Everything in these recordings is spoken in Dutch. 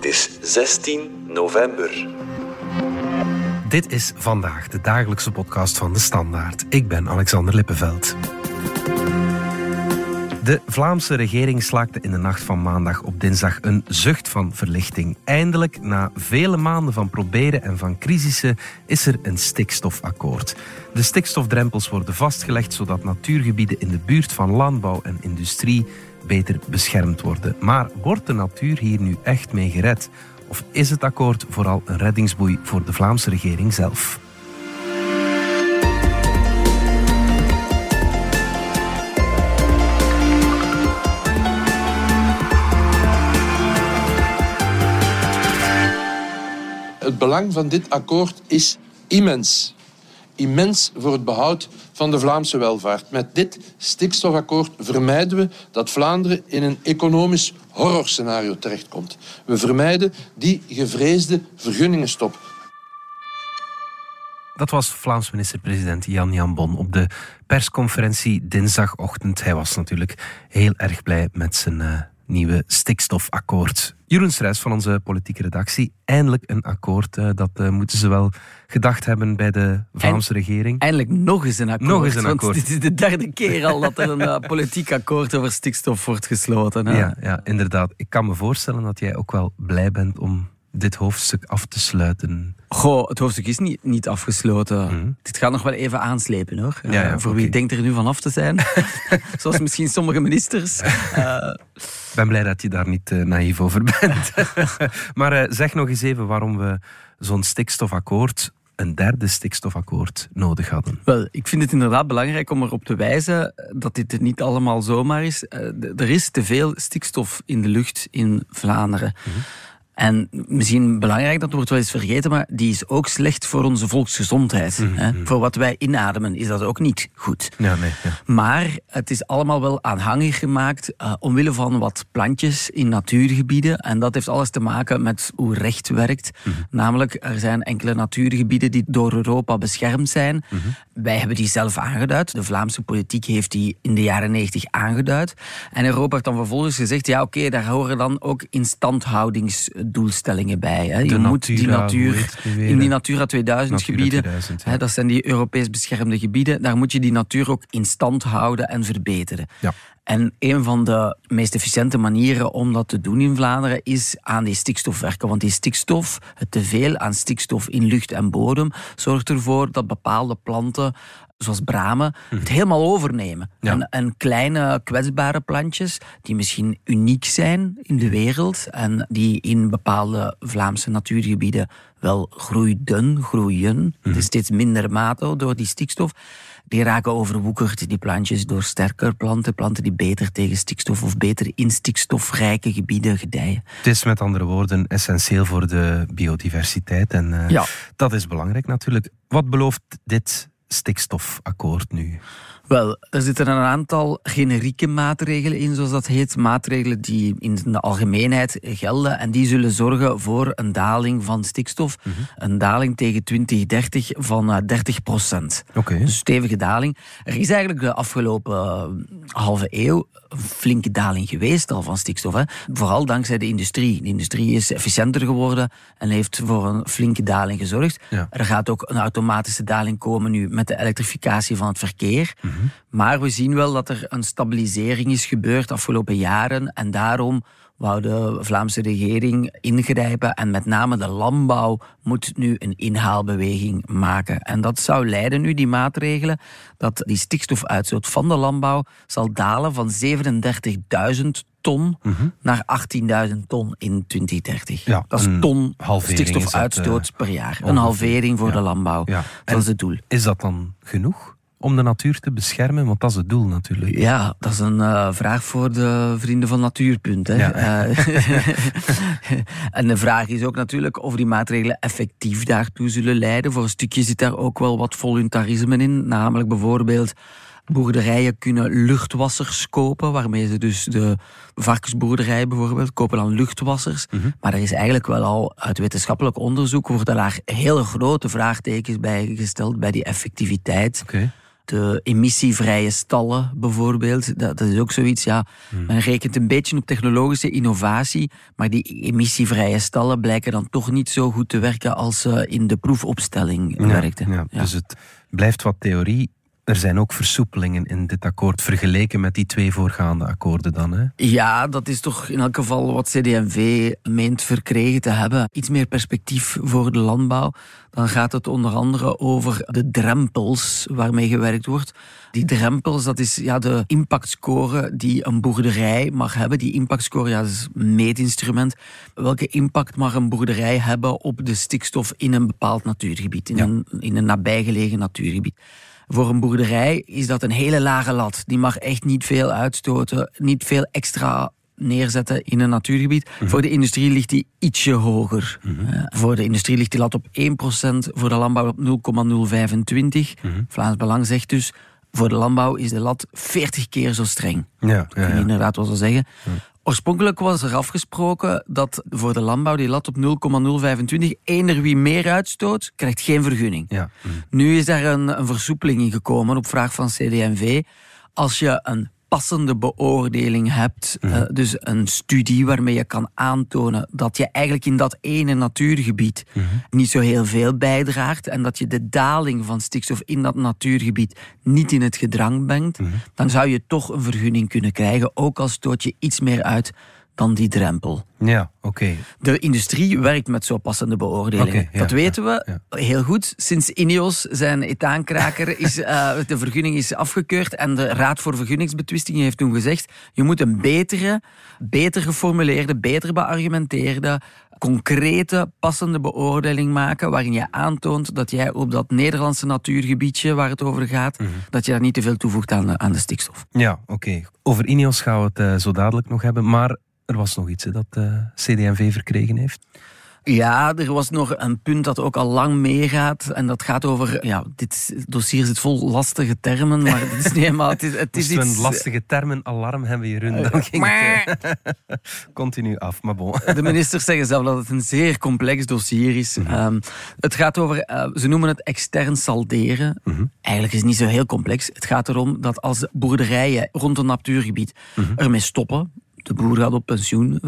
Het is 16 november. Dit is vandaag de dagelijkse podcast van de Standaard. Ik ben Alexander Lippenveld. De Vlaamse regering slaakte in de nacht van maandag op dinsdag een zucht van verlichting. Eindelijk, na vele maanden van proberen en van crisissen, is er een stikstofakkoord. De stikstofdrempels worden vastgelegd zodat natuurgebieden in de buurt van landbouw en industrie beter beschermd worden. Maar wordt de natuur hier nu echt mee gered? Of is het akkoord vooral een reddingsboei voor de Vlaamse regering zelf? Het belang van dit akkoord is immens. Immens voor het behoud van de Vlaamse welvaart. Met dit stikstofakkoord vermijden we dat Vlaanderen in een economisch horrorscenario terechtkomt. We vermijden die gevreesde vergunningenstop. Dat was Vlaams minister-president Jan Jan Bon op de persconferentie dinsdagochtend. Hij was natuurlijk heel erg blij met zijn uh, nieuwe stikstofakkoord. Jeroen Strijs van onze politieke redactie. Eindelijk een akkoord. Uh, dat uh, moeten ze wel gedacht hebben bij de Vlaamse regering. Eindelijk nog eens een akkoord. Nog eens een akkoord. dit is de derde keer al dat er een uh, politiek akkoord over stikstof wordt gesloten. Hè? Ja, ja, inderdaad. Ik kan me voorstellen dat jij ook wel blij bent om dit hoofdstuk af te sluiten? Goh, het hoofdstuk is niet, niet afgesloten. Mm. Dit gaat nog wel even aanslepen hoor. Ja, ja, voor okay. wie denkt er nu van af te zijn. Zoals misschien sommige ministers. Ik ben blij dat je daar niet uh, naïef over bent. maar zeg nog eens even waarom we zo'n stikstofakkoord een derde stikstofakkoord nodig hadden? Wel, ik vind het inderdaad belangrijk om erop te wijzen dat dit niet allemaal zomaar is. Er is te veel stikstof in de lucht in Vlaanderen. Mm-hmm. En misschien belangrijk, dat wordt wel eens vergeten, maar die is ook slecht voor onze volksgezondheid. Mm-hmm. Hè? Voor wat wij inademen is dat ook niet goed. Ja, nee, ja. Maar het is allemaal wel aanhangig gemaakt uh, omwille van wat plantjes in natuurgebieden. En dat heeft alles te maken met hoe recht werkt. Mm-hmm. Namelijk, er zijn enkele natuurgebieden die door Europa beschermd zijn. Wij hebben die zelf aangeduid. De Vlaamse politiek heeft die in de jaren 90 aangeduid. En Europa heeft dan vervolgens gezegd, ja oké, okay, daar horen dan ook instandhoudings doelstellingen bij. Hè. Je moet die natuur in die Natura 2000 Natura gebieden, 2000, ja. hè, dat zijn die Europees beschermde gebieden, daar moet je die natuur ook in stand houden en verbeteren. Ja. En een van de meest efficiënte manieren om dat te doen in Vlaanderen is aan die stikstof werken. Want die stikstof, het teveel aan stikstof in lucht en bodem, zorgt ervoor dat bepaalde planten zoals bramen, het helemaal overnemen. Ja. En, en, kleine kwetsbare plantjes, die misschien uniek zijn in de wereld en die in bepaalde Vlaamse natuurgebieden wel groeiden, groeien, mm. het is steeds minder mate door die stikstof, die raken overwoekerd, die plantjes, door sterker planten, planten die beter tegen stikstof of beter in stikstofrijke gebieden gedijen. Het is met andere woorden essentieel voor de biodiversiteit en uh, ja. dat is belangrijk natuurlijk. Wat belooft dit stikstofakkoord nu? Wel, er zitten een aantal generieke maatregelen in, zoals dat heet. Maatregelen die in de algemeenheid gelden en die zullen zorgen voor een daling van stikstof. Mm-hmm. Een daling tegen 2030 van uh, 30 procent. Okay. Dus een stevige daling. Er is eigenlijk de afgelopen uh, halve eeuw een flinke daling geweest al van stikstof. Hè. Vooral dankzij de industrie. De industrie is efficiënter geworden en heeft voor een flinke daling gezorgd. Ja. Er gaat ook een automatische daling komen nu met de elektrificatie van het verkeer. Maar we zien wel dat er een stabilisering is gebeurd de afgelopen jaren. En daarom wou de Vlaamse regering ingrijpen. En met name de landbouw moet nu een inhaalbeweging maken. En dat zou leiden nu, die maatregelen, dat die stikstofuitstoot van de landbouw zal dalen van 37.000 ton mm-hmm. naar 18.000 ton in 2030. Ja, dat is ton halvering stikstofuitstoot is dat, uh, per jaar. Een halvering voor Ja. de landbouw. Ja. Dat En is het doel. Is dat dan genoeg om de natuur te beschermen? Want dat is het doel natuurlijk. Ja, dat is een uh, vraag voor de vrienden van Natuurpunt. Hè. Ja. Uh, en de vraag is ook natuurlijk of die maatregelen effectief daartoe zullen leiden. Voor een stukje zit daar ook wel wat voluntarisme in. Namelijk bijvoorbeeld boerderijen kunnen luchtwassers kopen, waarmee ze dus de varkensboerderijen bijvoorbeeld kopen dan luchtwassers. Mhm. Maar er is eigenlijk wel al uit wetenschappelijk onderzoek worden daar hele grote vraagtekens bij gesteld bij die effectiviteit. Oké. De emissievrije stallen bijvoorbeeld. Dat, dat is ook zoiets, ja. Hmm. Men rekent een beetje op technologische innovatie, maar die emissievrije stallen blijken dan toch niet zo goed te werken als ze in de proefopstelling Ja, werkten. ja. Ja. Dus het blijft wat theorie. Er zijn ook versoepelingen in dit akkoord vergeleken met die twee voorgaande akkoorden dan. Hè? Ja, dat is toch in elk geval wat CD&V meent verkregen te hebben. Iets meer perspectief voor de landbouw. Dan gaat het onder andere over de drempels waarmee gewerkt wordt. Die drempels, dat is ja, de impactscore die een boerderij mag hebben. Die impactscore, ja, dat is een meetinstrument. Welke impact mag een boerderij hebben op de stikstof in een bepaald natuurgebied, in, Ja. een, in een nabijgelegen natuurgebied? Voor een boerderij is dat een hele lage lat. Die mag echt niet veel uitstoten, niet veel extra neerzetten in een natuurgebied. Voor de industrie ligt die ietsje hoger. Eh, voor de industrie ligt die lat op 1%, voor de landbouw op 0,025. Vlaams Belang zegt dus, voor de landbouw is de lat 40 keer zo streng. Ja, ja, Kun je ja. inderdaad wel zo zeggen. Oorspronkelijk was er afgesproken dat voor de landbouw die lat op 0,025, eender wie meer uitstoot, krijgt geen vergunning. ja. Nu is daar een, een versoepeling in gekomen op vraag van CD&V. Als je een passende beoordeling hebt, eh, dus een studie waarmee je kan aantonen dat je eigenlijk in dat ene natuurgebied niet zo heel veel bijdraagt en dat je de daling van stikstof in dat natuurgebied niet in het gedrang brengt, dan zou je toch een vergunning kunnen krijgen, ook al stoot je iets meer uit dan die drempel. Ja, oké. De industrie werkt met zo passende beoordelingen. Ja, dat weten we ja, heel goed. Sinds Ineos zijn etaankraker is, eh, de vergunning is afgekeurd en de Raad voor Vergunningsbetwistingen heeft toen gezegd je moet een betere, beter geformuleerde, beter beargumenteerde, concrete, passende beoordeling maken waarin je aantoont dat jij op dat Nederlandse natuurgebiedje waar het over gaat, Mhm. dat je daar niet te veel toevoegt aan de, aan de stikstof. Ja, oké. Over Ineos gaan we het eh, zo dadelijk nog hebben. Maar er was nog iets hè, dat eh CD&V verkregen heeft. Ja, er was nog een punt dat ook al lang meegaat. En dat gaat over. Ja, dit dossier zit vol lastige termen. Maar het is niet helemaal. Het is, het is we iets. een lastige termen alarm hebben, Jeroen, dan ging het eh, continu af. Maar bon. De ministers zeggen zelf dat het een zeer complex dossier is. Ehm, het gaat over, eh, ze noemen het extern salderen. Eigenlijk is het niet zo heel complex. Het gaat erom dat als boerderijen rond een natuurgebied ermee stoppen, de boer gaat op pensioen,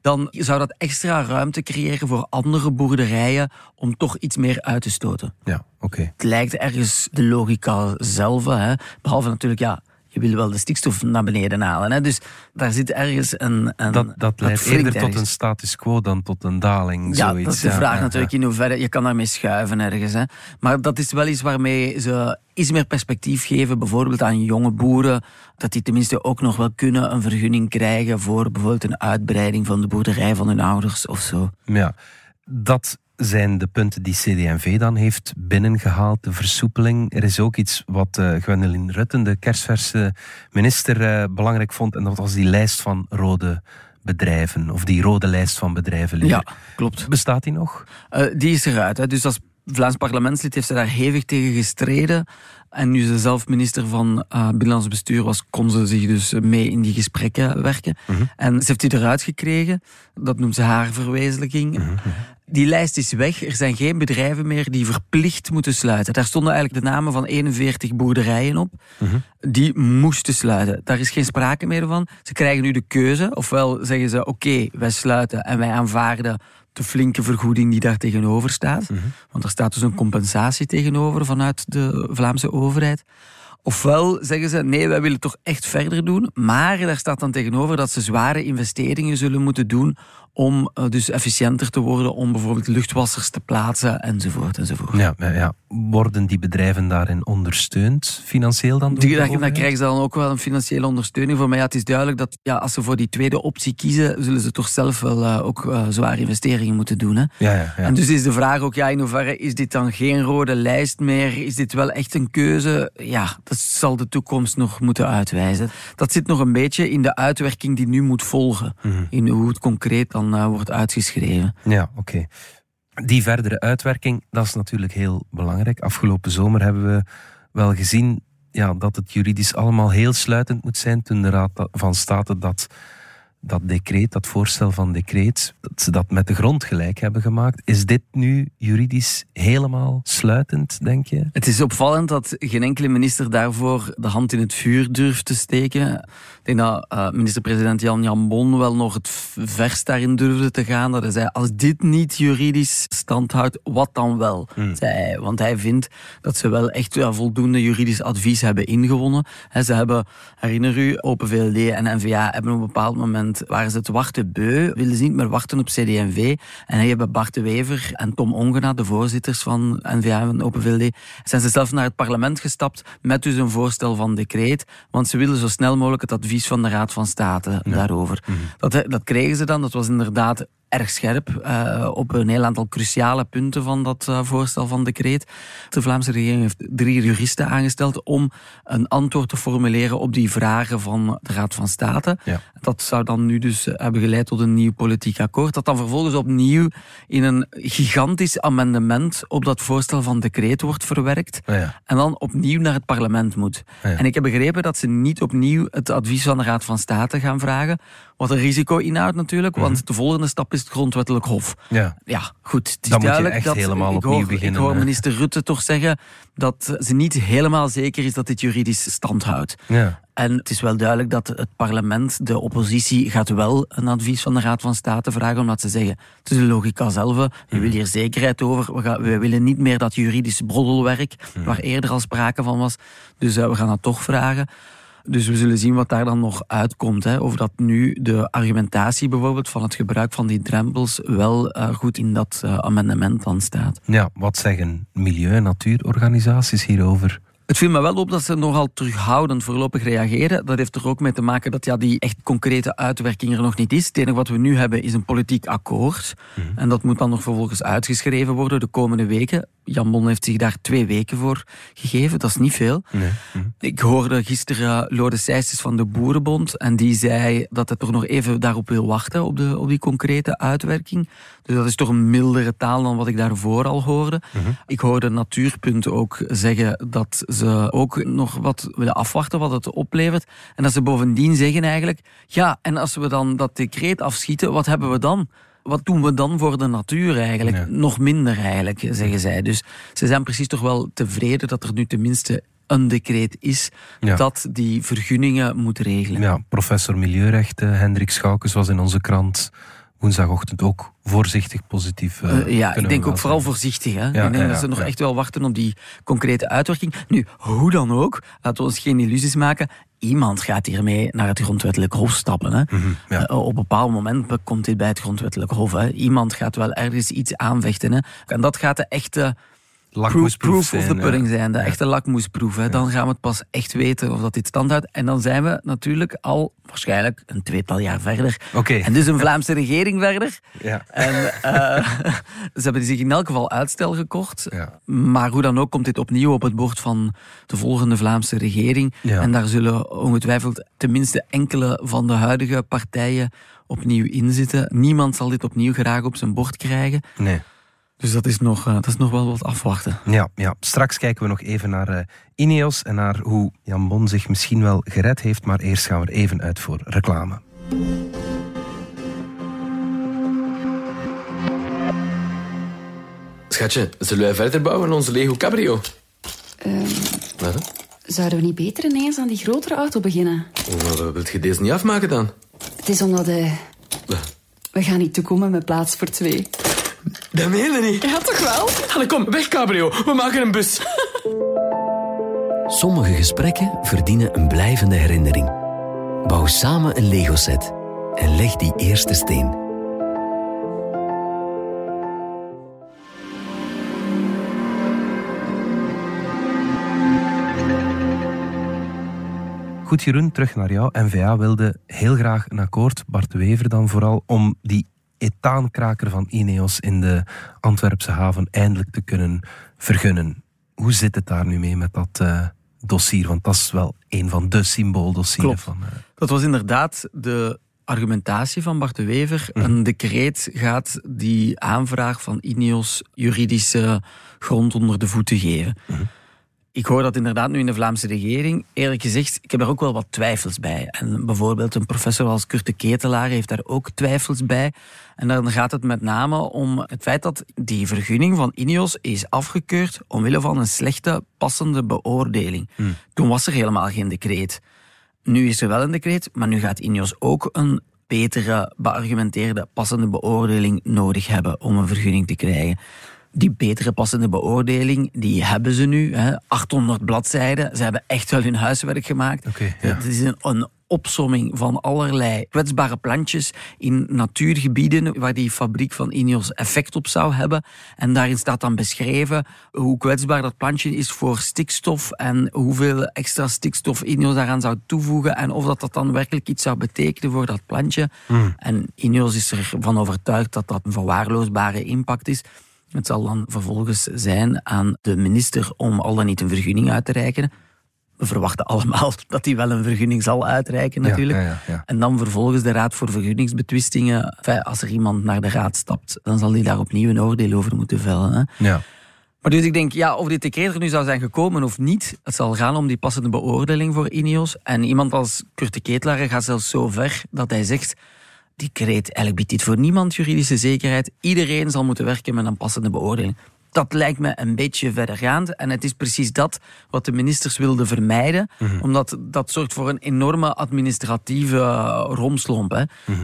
dan zou dat extra ruimte creëren voor andere boerderijen om toch iets meer uit te stoten. Ja, oké. Het lijkt ergens de logica zelf, hè. behalve natuurlijk, ja, je wil wel de stikstof naar beneden halen. Hè. Dus daar zit ergens een... een Dat, dat leidt eerder tot een status quo dan tot een daling. Ja, zoiets. dat is de vraag ja, natuurlijk in hoeverre je kan daarmee schuiven ergens. Hè. Maar dat is wel iets waarmee ze iets meer perspectief geven, bijvoorbeeld aan jonge boeren, dat die tenminste ook nog wel kunnen een vergunning krijgen voor bijvoorbeeld een uitbreiding van de boerderij van hun ouders of zo. Ja, dat zijn de punten die CD&V dan heeft binnengehaald, de versoepeling. Er is ook iets wat eh Gwendoline Rutten, de kerstverse minister, eh, belangrijk vond. En dat was die lijst van rode bedrijven, of die rode lijst van bedrijven. liever. Ja, klopt. Bestaat die nog? Eh, die is eruit. Hè. Dus als Vlaams parlementslid heeft ze daar hevig tegen gestreden. En nu ze zelf minister van eh Binnenlands Bestuur was, kon ze zich dus mee in die gesprekken werken. En ze heeft die eruit gekregen. Dat noemt ze haar verwezenlijking. Die lijst is weg. Er zijn geen bedrijven meer die verplicht moeten sluiten. Daar stonden eigenlijk de namen van 41 boerderijen op. Die moesten sluiten. Daar is geen sprake meer van. Ze krijgen nu de keuze. Ofwel zeggen ze, oké, wij sluiten en wij aanvaarden de flinke vergoeding die daar tegenover staat. Want er staat dus een compensatie tegenover vanuit de Vlaamse overheid. Ofwel zeggen ze, nee, wij willen toch echt verder doen. Maar daar staat dan tegenover dat ze zware investeringen zullen moeten doen om eh, dus efficiënter te worden, om bijvoorbeeld luchtwassers te plaatsen, enzovoort, enzovoort. Ja, ja. Worden die bedrijven daarin ondersteund, financieel dan? door Die, daar overheid? krijgen ze dan ook wel een financiële ondersteuning voor. Maar ja, het is duidelijk dat ja, als ze voor die tweede optie kiezen, zullen ze toch zelf wel eh, ook eh, zware investeringen moeten doen. Hè? Ja, ja, ja. En dus is de vraag ook, ja, in hoeverre is dit dan geen rode lijst meer? Is dit wel echt een keuze? Ja, dat zal de toekomst nog moeten uitwijzen. Dat zit nog een beetje in de uitwerking die nu moet volgen. Mhm. In hoe het concreet dan eh, wordt uitgeschreven. Ja, oké. Die verdere uitwerking, dat is natuurlijk heel belangrijk. Afgelopen zomer hebben we wel gezien ja, dat het juridisch allemaal heel sluitend moet zijn. Toen de Raad van State dat dat decreet, dat voorstel van decreet, dat ze dat met de grond gelijk hebben gemaakt. Is dit nu juridisch helemaal sluitend, denk je? Het is opvallend dat geen enkele minister daarvoor de hand in het vuur durft te steken. Denk dat uh, minister-president Jan Jan Bon wel nog het verst daarin durfde te gaan. Dat hij zei, als dit niet juridisch stand houdt, wat dan wel? Hmm. Zei hij, want hij vindt dat ze wel echt ja, voldoende juridisch advies hebben ingewonnen. He, ze hebben, herinner u, Open VLD en NVA hebben op een bepaald moment, waren ze het wachten beu, wilden ze niet meer wachten op CD&V. En hij hebben Bart de Wever en Tom Ongena, de voorzitters van NVA en Open VLD, zijn ze zelf naar het parlement gestapt met dus een voorstel van decreet, want ze willen zo snel mogelijk het advies van de Raad van State daarover. Mhm. dat, dat kregen ze dan, dat was inderdaad erg scherp uh, op een heel aantal cruciale punten van dat uh, voorstel van decreet. De Vlaamse regering heeft drie juristen aangesteld om een antwoord te formuleren op die vragen van de Raad van State. Ja. Dat zou dan nu dus hebben geleid tot een nieuw politiek akkoord, dat dan vervolgens opnieuw in een gigantisch amendement op dat voorstel van decreet wordt verwerkt ja. en dan opnieuw naar het parlement moet. En ik heb begrepen dat ze niet opnieuw het advies van de Raad van State gaan vragen, wat een risico inhoudt natuurlijk, want mhm. de volgende stap is het grondwettelijk hof. Ja, ja goed. Het is Dan duidelijk moet je echt dat helemaal ik hoor, beginnen. Ik hoor minister Rutte toch zeggen dat ze niet helemaal zeker is dat dit juridisch stand houdt. Ja. En het is wel duidelijk dat het parlement, de oppositie, gaat wel een advies van de Raad van State vragen, omdat ze zeggen, het is de logica zelf, we mhm. willen hier zekerheid over, we, gaan, we willen niet meer dat juridisch broddelwerk, mhm. waar eerder al sprake van was, dus uh, we gaan dat toch vragen. Dus we zullen zien wat daar dan nog uitkomt. Hè. Of dat nu de argumentatie bijvoorbeeld van het gebruik van die drempels wel uh, goed in dat uh, amendement dan staat. Ja, wat zeggen milieu- en natuurorganisaties hierover? Het viel me wel op dat ze nogal terughoudend voorlopig reageren. Dat heeft er ook mee te maken dat ja, die echt concrete uitwerking er nog niet is. Het enige wat we nu hebben is een politiek akkoord. Mhm. En dat moet dan nog vervolgens uitgeschreven worden de komende weken. Jan Bon heeft zich daar twee weken voor gegeven. Dat is niet veel. Nee. Mhm. Ik hoorde gisteren Lode Seijsters van de Boerenbond. En die zei dat het toch nog even daarop wil wachten, op, de, op die concrete uitwerking. Dus dat is toch een mildere taal dan wat ik daarvoor al hoorde. Mhm. Ik hoorde Natuurpunt ook zeggen dat ze ook nog wat willen afwachten wat het oplevert. En dat ze bovendien zeggen eigenlijk, ja, en als we dan dat decreet afschieten, wat hebben we dan? wat doen we dan voor de natuur eigenlijk? Nog minder eigenlijk, zeggen zij. Dus ze zijn precies toch wel tevreden dat er nu tenminste een decreet is dat die vergunningen moet regelen. Ja, professor Milieurechten Hendrik Schoukens was in onze krant woensdagochtend ook voorzichtig positief. Uh, ja, ik denk ook vooral voorzichtig. Hè? Ja, ik denk dat ze nog echt wel wachten op die concrete uitwerking. Nu, hoe dan ook, laten we ons geen illusies maken. Iemand gaat hiermee naar het grondwettelijk hof stappen. Hè? Mhm, uh, op een bepaald moment komt dit bij het grondwettelijk hof. Hè? Iemand gaat wel ergens iets aanvechten. Hè? En dat gaat de echte lakmoesproef proof of the pudding zijn, de echte lakmoesproef. Hè. Dan gaan we het pas echt weten of dat dit stand houdt. En dan zijn we natuurlijk al waarschijnlijk een tweetal jaar verder. Okay. En dus een Vlaamse regering verder. Ja. En uh, ze hebben zich in elk geval uitstel gekocht. Ja. Maar hoe dan ook komt dit opnieuw op het bord van de volgende Vlaamse regering. Ja. En daar zullen ongetwijfeld tenminste enkele van de huidige partijen opnieuw in zitten. Niemand zal dit opnieuw graag op zijn bord krijgen. Nee. Dus dat is, nog, uh, dat is nog wel wat afwachten. Ja, ja. straks kijken we nog even naar uh, Ineos en naar hoe Jan Bon zich misschien wel gered heeft. Maar eerst gaan we er even uit voor reclame. Schatje, zullen wij verder bouwen aan onze Lego Cabrio? Um, Wat? Zouden we niet beter ineens aan die grotere auto beginnen? Hoe wilt je deze niet afmaken dan? Het is omdat... Uh, we gaan niet toekomen met plaats voor twee. Dat meen je niet. Ja, toch wel? Allee, kom, weg cabrio. We maken een bus. Sommige gesprekken verdienen een blijvende herinnering. Bouw samen een Lego-set en leg die eerste steen. Goed, Jeroen, terug naar jou. NVA wilde heel graag een akkoord, Bart Wever dan vooral, om die etaankraker van Ineos in de Antwerpse haven eindelijk te kunnen vergunnen. Hoe zit het daar nu mee met dat uh, dossier? Want dat is wel een van de symbooldossieren van. Uh... Dat was inderdaad de argumentatie van Bart de Wever. Mhm. Een decreet gaat die aanvraag van Ineos juridische grond onder de voeten geven. Mhm ik hoor dat inderdaad nu in de Vlaamse regering. Eerlijk gezegd, ik heb er ook wel wat twijfels bij. En bijvoorbeeld een professor als Kurt de Ketelaar heeft daar ook twijfels bij. En dan gaat het met name om het feit dat die vergunning van Ineos is afgekeurd omwille van een slechte passende beoordeling. Toen was er helemaal geen decreet. Nu is er wel een decreet, maar nu gaat Ineos ook een betere, beargumenteerde, passende beoordeling nodig hebben om een vergunning te krijgen. Die betere passende beoordeling, die hebben ze nu. Hè, 800 bladzijden. Ze hebben echt wel hun huiswerk gemaakt. Ja. Het is een, een opsomming van allerlei kwetsbare plantjes in natuurgebieden waar die fabriek van Ineos effect op zou hebben. En daarin staat dan beschreven hoe kwetsbaar dat plantje is voor stikstof en hoeveel extra stikstof Ineos daaraan zou toevoegen en of dat, dat dan werkelijk iets zou betekenen voor dat plantje. En Ineos is ervan overtuigd dat dat een verwaarloosbare impact is. Het zal dan vervolgens zijn aan de minister om al dan niet een vergunning uit te reiken. We verwachten allemaal dat hij wel een vergunning zal uitreiken natuurlijk. ja, ja, ja. En dan vervolgens de Raad voor Vergunningsbetwistingen. Enfin, als er iemand naar de Raad stapt, dan zal die daar opnieuw een oordeel over moeten vellen. Hè. Ja. Maar dus ik denk, ja, of dit decreet er nu zou zijn gekomen of niet, het zal gaan om die passende beoordeling voor Ineos. En iemand als Kurt de Ketelaar gaat zelfs zo ver dat hij zegt, decreet, eigenlijk biedt dit voor niemand juridische zekerheid. Iedereen zal moeten werken met een passende beoordeling. Dat lijkt me een beetje verdergaand. En het is precies dat wat de ministers wilden vermijden. Omdat dat zorgt voor een enorme administratieve eh, romslomp. Hè.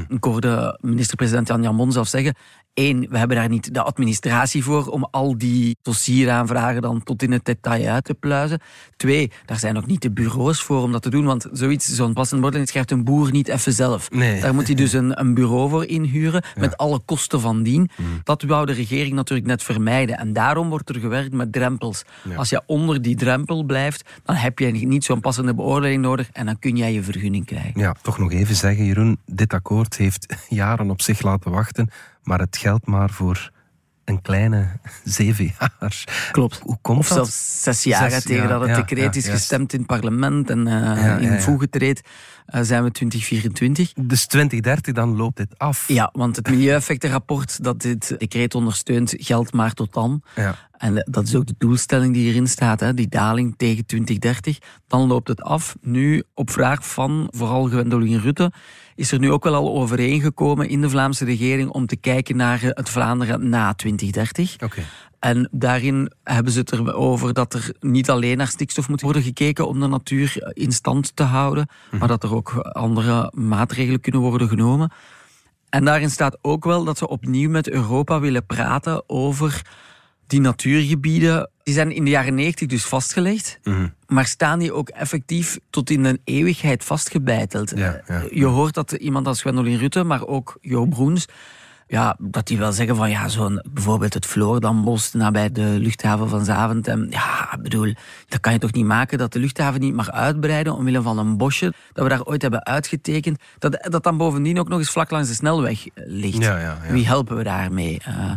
Ik hoorde minister-president Jan Jamon zelf zeggen... Eén, we hebben daar niet de administratie voor om al die dossieraanvragen dan tot in het detail uit te pluizen. Twee, daar zijn ook niet de bureaus voor om dat te doen, want zoiets, zo'n passende beoordeling schrijft een boer niet even zelf. Nee. Daar moet hij dus een, een bureau voor inhuren, met alle kosten van dien. Dat wou de regering natuurlijk net vermijden. En daarom wordt er gewerkt met drempels. Als je onder die drempel blijft, dan heb je niet zo'n passende beoordeling nodig en dan kun jij je vergunning krijgen. Ja, toch nog even zeggen, Jeroen. Dit akkoord heeft jaren op zich laten wachten, maar het geldt maar voor een kleine zeven jaar. Klopt. Hoe komt of dat? zelfs zes jaar Zes tegen dat het ja, decreet ja, is gestemd in het parlement en ja, in ja. voege treedt, eh, zijn we 2024. Dus 2030, dan loopt dit af. Ja, want het milieueffectenrapport dat dit decreet ondersteunt, geldt maar tot dan. En eh, dat is ook de doelstelling die hierin staat, hè, die daling tegen 2030. Dan loopt het af. Nu, op vraag van vooral Gwendoline Rutte, is er nu ook wel al overeengekomen in de Vlaamse regering om te kijken naar eh, het Vlaanderen na 2030. Oké. En daarin hebben ze het erover dat er niet alleen naar stikstof moet worden gekeken om de natuur in stand te houden, maar dat er ook andere maatregelen kunnen worden genomen. En daarin staat ook wel dat ze opnieuw met Europa willen praten over die natuurgebieden. Die zijn in de jaren 90 dus vastgelegd, maar staan die ook effectief tot in een eeuwigheid vastgebeiteld. Ja, ja. Je hoort dat iemand als Gwendoline Rutte, maar ook Jo Broens, ja, dat die wel zeggen van ja, zo'n bijvoorbeeld het Floordambos nabij de luchthaven van Zaventem. Ja, ik bedoel, dat kan je toch niet maken dat de luchthaven niet mag uitbreiden omwille van een bosje dat we daar ooit hebben uitgetekend. Dat, dat dan bovendien ook nog eens vlak langs de snelweg eh, ligt. Ja, ja, ja. Wie helpen we daarmee? Eh,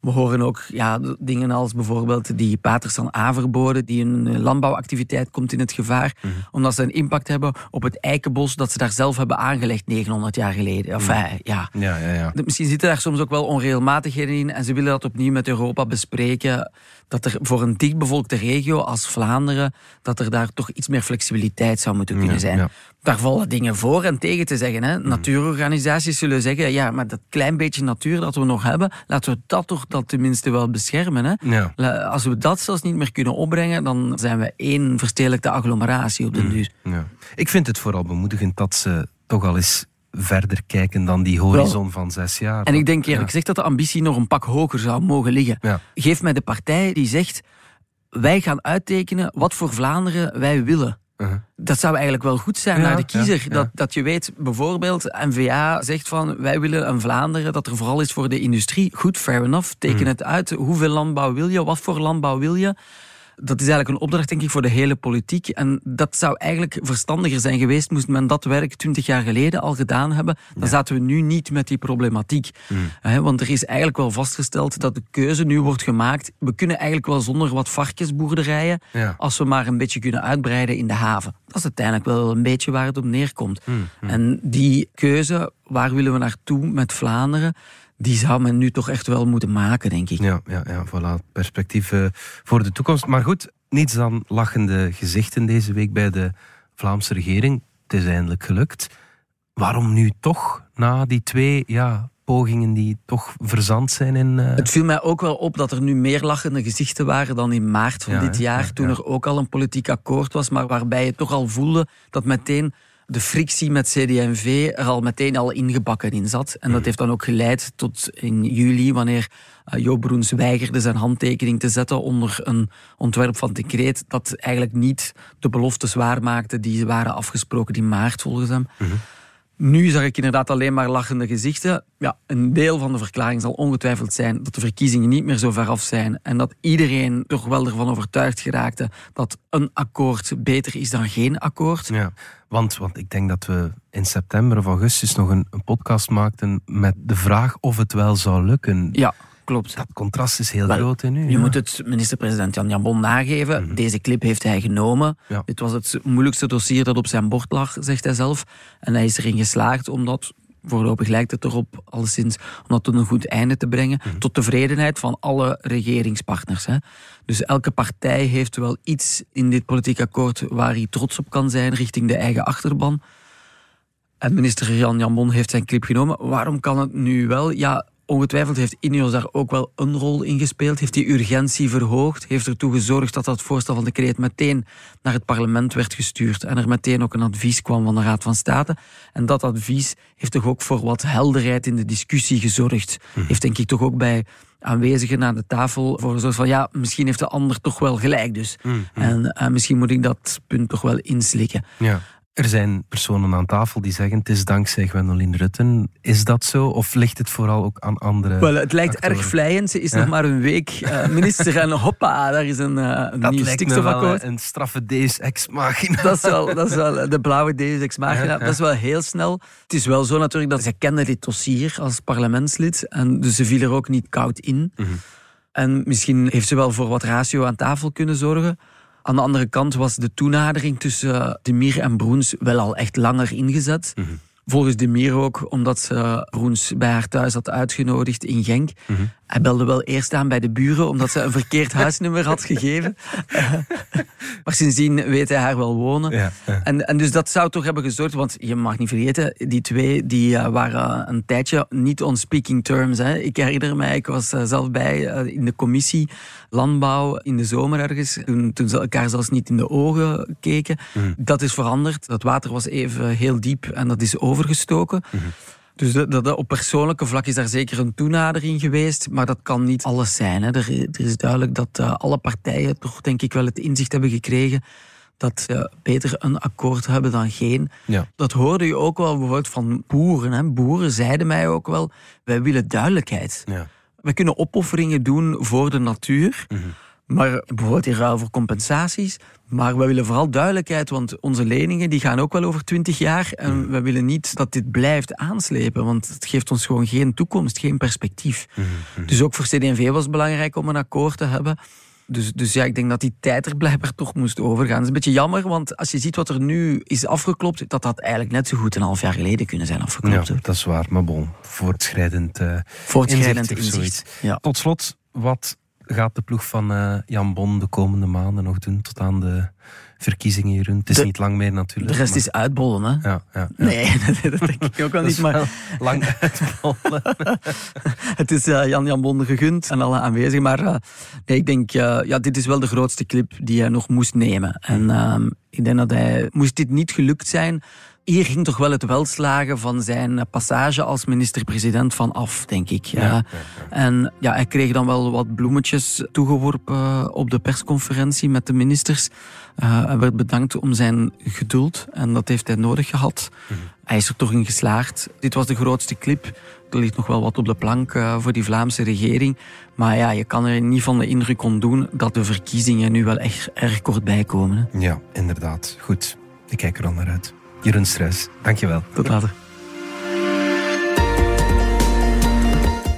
we horen ook ja, dingen als bijvoorbeeld die Patersan A-verboden, die een eh, landbouwactiviteit komt in het gevaar, Mhm. omdat ze een impact hebben op het eikenbos dat ze daar zelf hebben aangelegd 900 jaar geleden. Enfin, ja. Ja, ja, ja. De- Misschien zitten daar soms ook wel onregelmatigheden in en ze willen dat opnieuw met Europa bespreken. Dat er voor een dichtbevolkte regio als Vlaanderen, dat er daar toch iets meer flexibiliteit zou moeten kunnen zijn. ja. Daar vallen dingen voor en tegen te zeggen. Hè. Natuurorganisaties zullen zeggen, ja, maar dat klein beetje natuur dat we nog hebben, laten we dat toch dat tenminste wel beschermen. Hè. Ja. Als we dat zelfs niet meer kunnen opbrengen, dan zijn we één verstedelijkte agglomeratie op den duur. Ja. Ik vind het vooral bemoedigend dat ze toch al eens verder kijken dan die horizon van zes jaar. En ik denk eerlijk Ja. gezegd dat de ambitie nog een pak hoger zou mogen liggen. Ja. Geef mij de partij die zegt, wij gaan uittekenen wat voor Vlaanderen wij willen. Uh-huh. Dat zou eigenlijk wel goed zijn Ja, naar de kiezer. Dat, dat je weet, bijvoorbeeld, N-VA zegt van wij willen een Vlaanderen dat er vooral is voor de industrie. Goed, fair enough. Teken Hmm. het uit. Hoeveel landbouw wil je? Wat voor landbouw wil je? Dat is eigenlijk een opdracht, denk ik, voor de hele politiek. En dat zou eigenlijk verstandiger zijn geweest, moest men dat werk twintig jaar geleden al gedaan hebben. Dan zaten we nu niet met die problematiek. Hmm. Want er is eigenlijk wel vastgesteld dat de keuze nu wordt gemaakt. We kunnen eigenlijk wel zonder wat varkensboerderijen, Ja. als we maar een beetje kunnen uitbreiden in de haven. Dat is uiteindelijk wel een beetje waar het op neerkomt. Hmm, En die keuze, waar willen we naartoe met Vlaanderen, die zou men nu toch echt wel moeten maken, denk ik. Ja, ja, ja, voilà. Perspectief eh, voor de toekomst. Maar goed, Niets dan lachende gezichten deze week bij de Vlaamse regering. Het is eindelijk gelukt. Waarom nu toch, na die twee ja, pogingen die toch verzand zijn in... Uh... Het viel mij ook wel op dat er nu meer lachende gezichten waren dan in maart van Ja, dit jaar, Ja, toen er ook al een politiek akkoord was, maar waarbij je toch al voelde dat meteen de frictie met CD&V er al meteen al ingebakken in zat. En Mhm. dat heeft dan ook geleid tot in juli, wanneer uh, Joop Broens weigerde zijn handtekening te zetten onder een ontwerp van decreet dat eigenlijk niet de beloftes waarmaakte die waren afgesproken in maart volgens hem. Nu zag ik inderdaad alleen maar lachende gezichten. Ja, een deel van de verklaring zal ongetwijfeld zijn dat de verkiezingen niet meer zo ver af zijn en dat iedereen toch wel ervan overtuigd geraakte dat een akkoord beter is dan geen akkoord. Ja, want, want ik denk dat we in september of augustus nog een, een podcast maakten met de vraag of het wel zou lukken. Ja, klopt. Dat contrast is heel Wel, groot hè, nu. Je ja. moet het minister-president Jan Jambon nageven. Deze clip heeft hij genomen. Ja. Dit was het moeilijkste dossier dat op zijn bord lag, zegt hij zelf. En hij is erin geslaagd om dat, voorlopig lijkt het erop, alleszins, om dat tot een goed einde te brengen. Tot tevredenheid van alle regeringspartners. Hè. Dus elke partij heeft wel iets in dit politiek akkoord waar hij trots op kan zijn richting de eigen achterban. En minister Jan Jambon heeft zijn clip genomen. Waarom kan het nu wel? Ja, ongetwijfeld heeft Ineos daar ook wel een rol in gespeeld. Heeft die urgentie verhoogd. Heeft ertoe gezorgd dat dat voorstel van decreet meteen naar het parlement werd gestuurd. En er meteen ook een advies kwam van de Raad van State. En dat advies heeft toch ook voor wat helderheid in de discussie gezorgd. Heeft denk ik toch ook bij aanwezigen aan de tafel voor gezorgd van ja, misschien heeft de ander toch wel gelijk dus. En eh, misschien moet ik dat punt toch wel inslikken. Ja. Er zijn personen aan tafel die zeggen het is dankzij Gwendoline Rutten. Is dat zo? Of ligt het vooral ook aan andere Wel, het lijkt actoren? erg vlijend. Ze is Ja. nog maar een week eh, minister en hoppa, daar is een, eh, een Dat nieuw lijkt me wel stikstofakkoord. eh, een straffe deus ex machina. Dat is, wel, dat is wel de blauwe Deus ex machina. Ja, ja. Dat is wel heel snel. Het is wel zo natuurlijk dat zij kende dit dossier als parlementslid. En dus ze viel er ook niet koud in. Mhm. En misschien heeft ze wel voor wat ratio aan tafel kunnen zorgen. Aan de andere kant was de toenadering tussen eh, De Mier en Broens wel al echt langer ingezet. Mhm. Volgens De Mier ook, omdat ze Broens bij haar thuis had uitgenodigd in Genk. Mhm. Hij belde wel eerst aan bij de buren, omdat ze een verkeerd huisnummer had gegeven. Maar sindsdien weet hij haar wel wonen. Ja, ja. En, en dus dat zou toch hebben gezorgd, want je mag niet vergeten, die twee die eh, waren een tijdje niet on speaking terms. Hè. Ik herinner mij, ik was eh, zelf bij eh, in de commissie landbouw in de zomer ergens, toen, toen ze elkaar zelfs niet in de ogen keken. Dat is veranderd. Dat water was even heel diep en dat is overgestoken. Dus dat, dat, op persoonlijke vlak is daar zeker een toenadering geweest, maar dat kan niet alles zijn. Hè. Er, er is duidelijk dat eh, alle partijen toch denk ik wel het inzicht hebben gekregen dat ze beter een akkoord hebben dan geen. Ja. Dat hoorde je ook wel bijvoorbeeld van boeren. Hè. Boeren zeiden mij ook wel, wij willen duidelijkheid. Ja. We kunnen opofferingen doen voor de natuur. Maar bijvoorbeeld in ruil voor compensaties. Maar we willen vooral duidelijkheid, want onze leningen die gaan ook wel over twintig jaar. En we willen niet dat dit blijft aanslepen, want het geeft ons gewoon geen toekomst, geen perspectief. Dus ook voor CD&V was het belangrijk om een akkoord te hebben. Dus, dus ja, ik denk dat die tijd er blijkbaar toch moest overgaan. Dat is een beetje jammer, want als je ziet wat er nu is afgeklopt, dat had eigenlijk net zo goed een half jaar geleden kunnen zijn Ja, afgeklopt. hoor. dat is waar. Maar bon, voortschrijdend, eh Voortschrijdend inzicht. Ja. Tot slot, wat gaat de ploeg van eh, Jan Bon de komende maanden nog doen tot aan de verkiezingen, Jeroen? Het is De- niet lang meer natuurlijk. De rest maar- is uitbollen, hè? Ja, ja, ja. Nee, dat, dat denk ik ook wel niet. Maar wel lang uitbollen. het is eh, Jan Jan Bonde gegund en alle aanwezigen. Maar eh, nee, ik denk, ja, dit is wel de grootste clip die hij nog moest nemen. En ehm, ik denk dat hij, moest dit niet gelukt zijn, hier ging toch wel het welslagen van zijn passage als minister-president van af, denk ik. Ja. En ja, hij kreeg dan wel wat bloemetjes toegeworpen op de persconferentie met de ministers. Eh, hij werd bedankt om zijn geduld en dat heeft hij nodig gehad. Hij is er toch in geslaagd. Dit was de grootste clip. Er ligt nog wel wat op de plank eh, voor die Vlaamse regering. Maar ja, je kan er niet van de indruk ontdoen dat de verkiezingen nu wel echt erg kort bijkomen. Hè. Ja, inderdaad. Goed, ik kijk er al naar uit. Jeroen Struis, dankjewel. Tot later.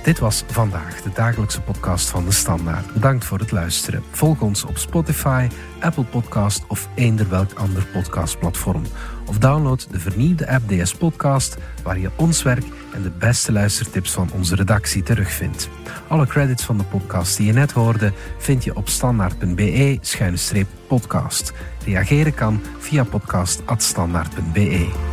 Dit was vandaag de dagelijkse podcast van de Standaard. Bedankt voor het luisteren. Volg ons op Spotify, Apple Podcast of eender welk ander podcastplatform. Of download de vernieuwde app DS Podcast, waar je ons werk en de beste luistertips van onze redactie terugvindt. Alle credits van de podcast die je net hoorde vind je op standaard.be-podcast. Reageren kan via podcast.standaard.be.